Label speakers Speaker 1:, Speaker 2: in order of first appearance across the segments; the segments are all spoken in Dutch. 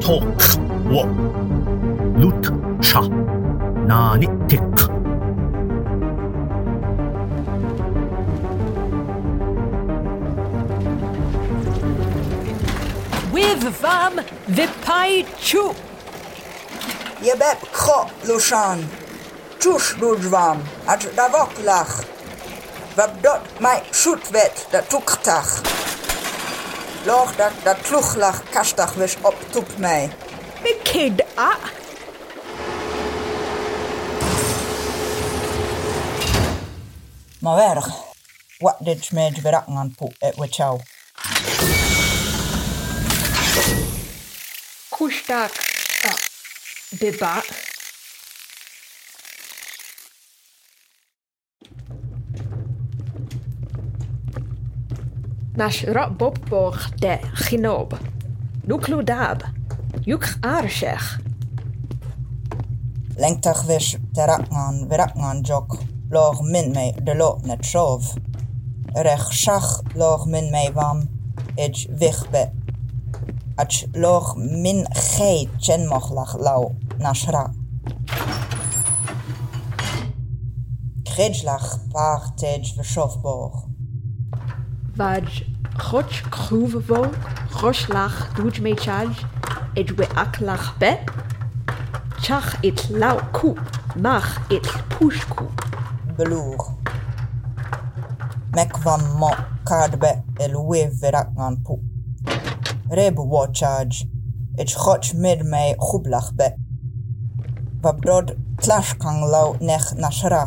Speaker 1: talk wo lut sha na ni tik
Speaker 2: With vam vipai chu.
Speaker 3: Yebep kro lushan. Tush lujvam at davok lach. Vabdot mai shutvet da tuktach. Loch dat dat tluchlach kastach wish op tup mij.
Speaker 2: Me kid a.
Speaker 3: Maar werg, wat dit smedj berakking aan poe et wechau.
Speaker 2: Kushtak. Uh, biba. Rot bobborg de chinob. Nukludab. Juk arshech.
Speaker 3: Lengtach wish terakngan verakngan jok. Loch min mij de lot net shov. Rech shach loch min mij wam. Ij wichbe. Ach loch min gei chenmochlach lau nashra. Kridlach paar tej
Speaker 2: Roslach duj me charge. Edwe aklach be. Chach it lau koep. Mach it pushkoep.
Speaker 3: beloer. Mek van mo kaardbe el weef verakngan poe. Rebu wo charge. Ich choch mid mij goeblach be. Wabrod clash kan lau nech nashra.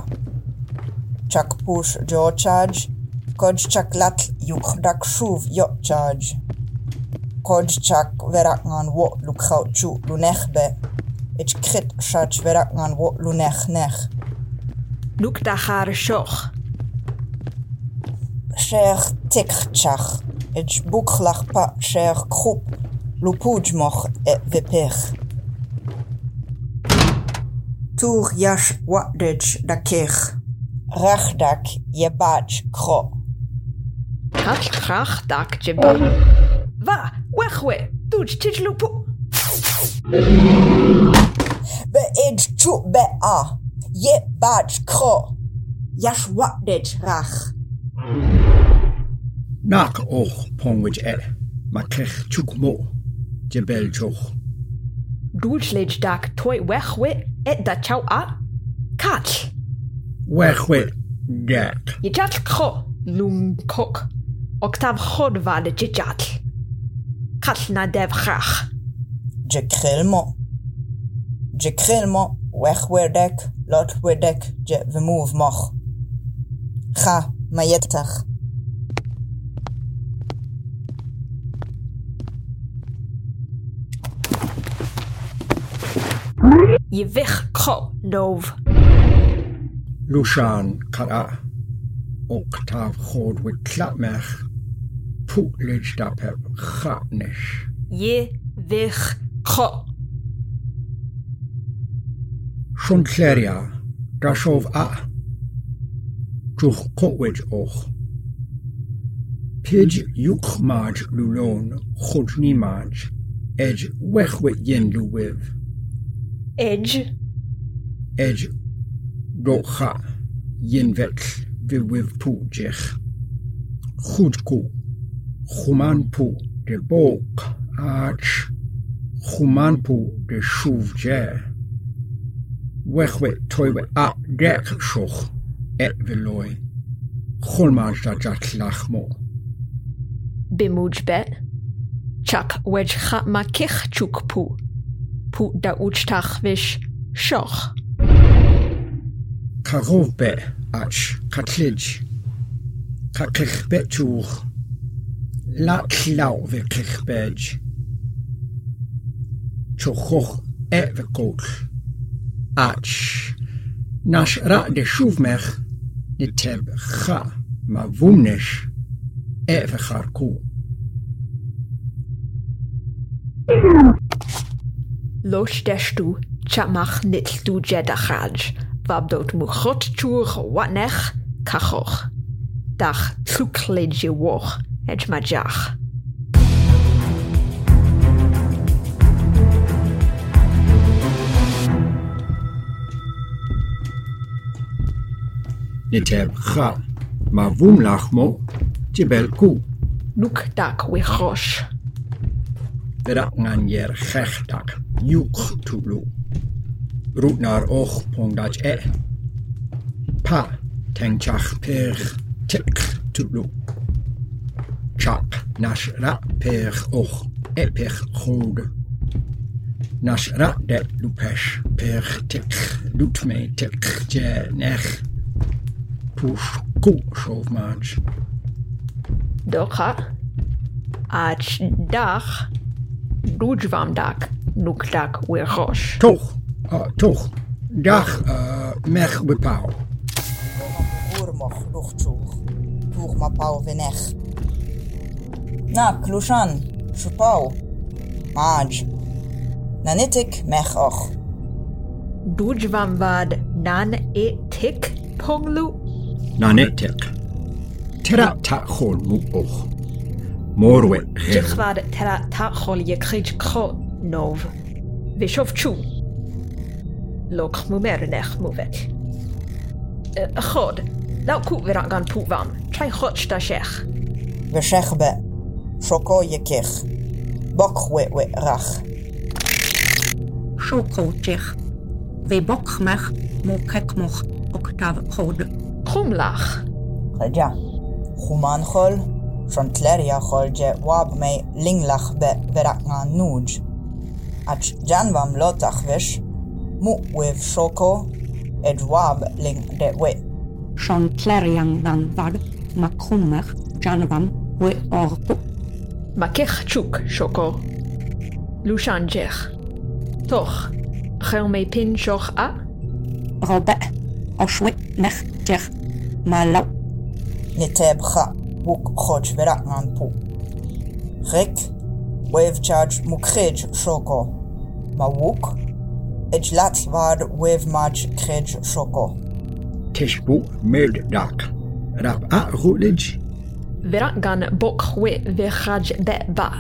Speaker 3: Chak push jo charge. Kod chak lat yuk dak shuv yo charge. Kod chak verakngan wo lukhout chu lunech be. Ich krit shach verakngan wo lunech nech.
Speaker 2: Shoch.
Speaker 3: Cher tikchach. Ich buklach pa cher kroep. Lupuj moch et vipich. Tour yash wadij da kich. Rachdak je baj
Speaker 2: Call chach dac jibba. Fa, wechwe, dwj tijlw pw.
Speaker 3: Be id tw be a. Ye bad kro. Yash wapnid rach.
Speaker 1: Nak och pongwyd er. Ma clech tŵg mo. Jibel tŵch.
Speaker 2: Dwjlid dac twy wechwe et da chaw a. Call.
Speaker 1: Wechwe. Dac.
Speaker 2: Ye chach kro. Lung kok.
Speaker 3: Octave Chodvad Djidjadl. Kallna Devchach. Djekrelmo. Djekrelmo. Wechwerdek. Lotwerdek. Djevmovmoch. Cha. Majetach.
Speaker 2: Jivichko Nov.
Speaker 1: Lushan Kara. Oktav Chodwit Klatmech. puglish da per chatnish.
Speaker 2: Ye ddech cho.
Speaker 1: Siwn lleria, da siof a. Drwch cwwyd och. Pid yw'ch maj lwlon, chwyd ni maj, edge wechwyd yen lwyf.
Speaker 2: Edge?
Speaker 1: Edge rocha yen fetl fywyf pwdych. Chwyd cwch. Khumanpur de Bok Arch Khumanpur de Shuwje Wechwe toiwe a dek shoch et veloi Khulman jajat
Speaker 2: lachmo Bemujbet Chak wejcha makich chukpu Pu da uchtachwish shoch
Speaker 1: Karovbe ach katlij Kakich betuch la klau wirklich beidj. Cho choch ewe koch. Ach, nas ra de schufmech, de terb ga, ma wumnisch, ewe gar koe.
Speaker 2: Lochtest du Chamach nit du jedachraj, wab dot mu chotchuch wat nech kachoch. Dach zuklidje woch. edge my
Speaker 1: jach. Neter chal, ma vum lachmo, tibel ku.
Speaker 2: Nuk dak we chosh.
Speaker 1: Verak ngan yer chech dak, yuk tulu. Rut nar och pongdach e. Pa, tengchach pech, tik tulu. Chak. Nash ra per och. E per chode. Nash ra de lupesh per tik. Lut me tik je nech. Push ku shofmaj.
Speaker 2: Docha. Ach dach. Dujvam dak. Nuk dak wichosh.
Speaker 1: Toch. Uh, toch. Dag uh, mech bepaal.
Speaker 3: Urmoch luchtzoog. Toeg ma pau venech. Na, Klushan, Schupau, Maj, Nanitik
Speaker 2: Mechoch. e tik Ponglu.
Speaker 1: Nanitik. Tera ta chol mu och. Morwe.
Speaker 2: Jichvad Tera ta chol ye krich Kro Nov. Vishov Chu. Lok Mumernech Muvet. Chod. لو كو ورقان بوفام تشاي خوتش da
Speaker 3: شيخ وشيخ bet. Je kich. Bok we we rach.
Speaker 4: Schokootjech. We bokmech mo kekmoch octav hod.
Speaker 2: Krumlach.
Speaker 3: Gelja. Human chol. Shon tlerja chol je wab me linglach be verakna nuj. Ach janvam lotach vish. Mu wev shoko. Ed wab ling de we.
Speaker 4: Sean kleriang dan vad makrumech janvam we orpo.
Speaker 2: Makerchuk Shoko? Lushanger. Toch. Reumepin Shor A?
Speaker 4: Roba. Oshwe Merker. Malau.
Speaker 3: Netebra. Wuk Khoj Vera Manpu. Rek. Wevchaj Mukrej Shoko. Mawuk. Ejlatvad Wevmaj Krej Shoko.
Speaker 1: Tishbu Meldak. Rab A Rulij
Speaker 2: Verangan bokwe de ba.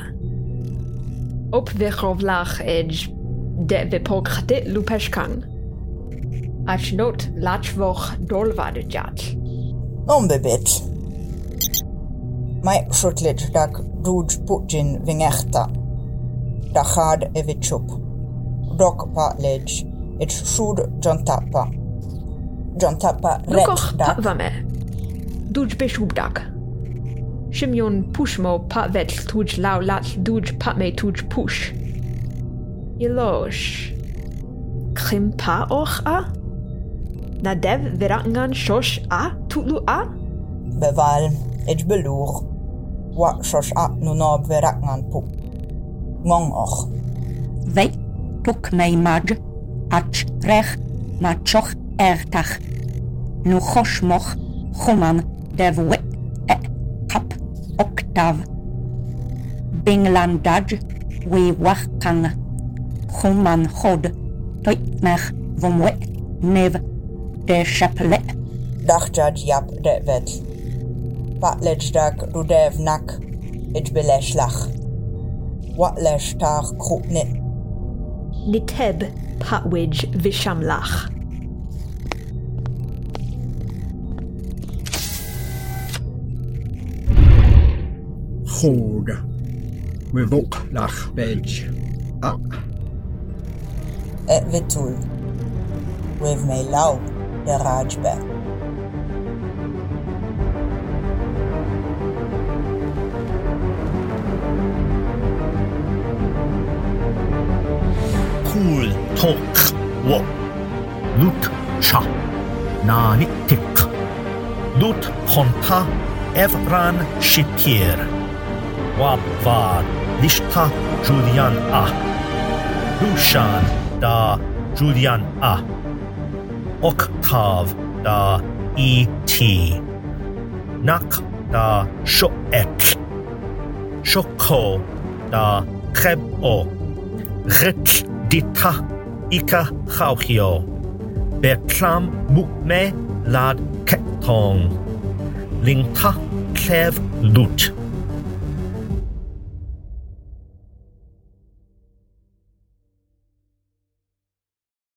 Speaker 2: Op verovlach edge de vepokhte lupeshkan. Achnot lachvoch
Speaker 3: dolvadjat. Ombebit. Mai shortlit dak ruj putin vingechta. Dachad evichup. Dok pa lej. Et shud jontapa. Jontapa ret dak.
Speaker 2: Duj beshub dak. Shimyon pushmo pa vet tuj lau lat duj pa me tuj push. Ilosh. Krim pa och a? Nadev virangan shosh a tutlu a?
Speaker 3: Beval. Et belur. Wa shosh a nunob veraknan pu. Ngong och.
Speaker 4: We tuk mei maj. Ach rech machoch ertach. Nu choshmoch chuman dev we kap Tav, we Wiwakan, Human Hod, toitmer Vomwe, Nev, De Chapelet,
Speaker 3: Dachjaj Yap Devet, Patlejdak Rudev Nak, Ijbeleshlach, Watleshtar Krupnit,
Speaker 2: Niteb Patwij Vishamlach.
Speaker 1: Krog. Revoke nach badge. Ah.
Speaker 3: Et Vitul. With me low, de Rajbat.
Speaker 5: Cool talk. Walk. Na Sha. Nanitik. Dut Honta. Evran Shitir. Wab Var Lishta Julian A Lushan Da Julian A Octav Da E.T. Nak Da Shoek Shoko Da Kheb O Rik dita ika chawchio. Berklam mukme lad ketong. Lingta clef lut.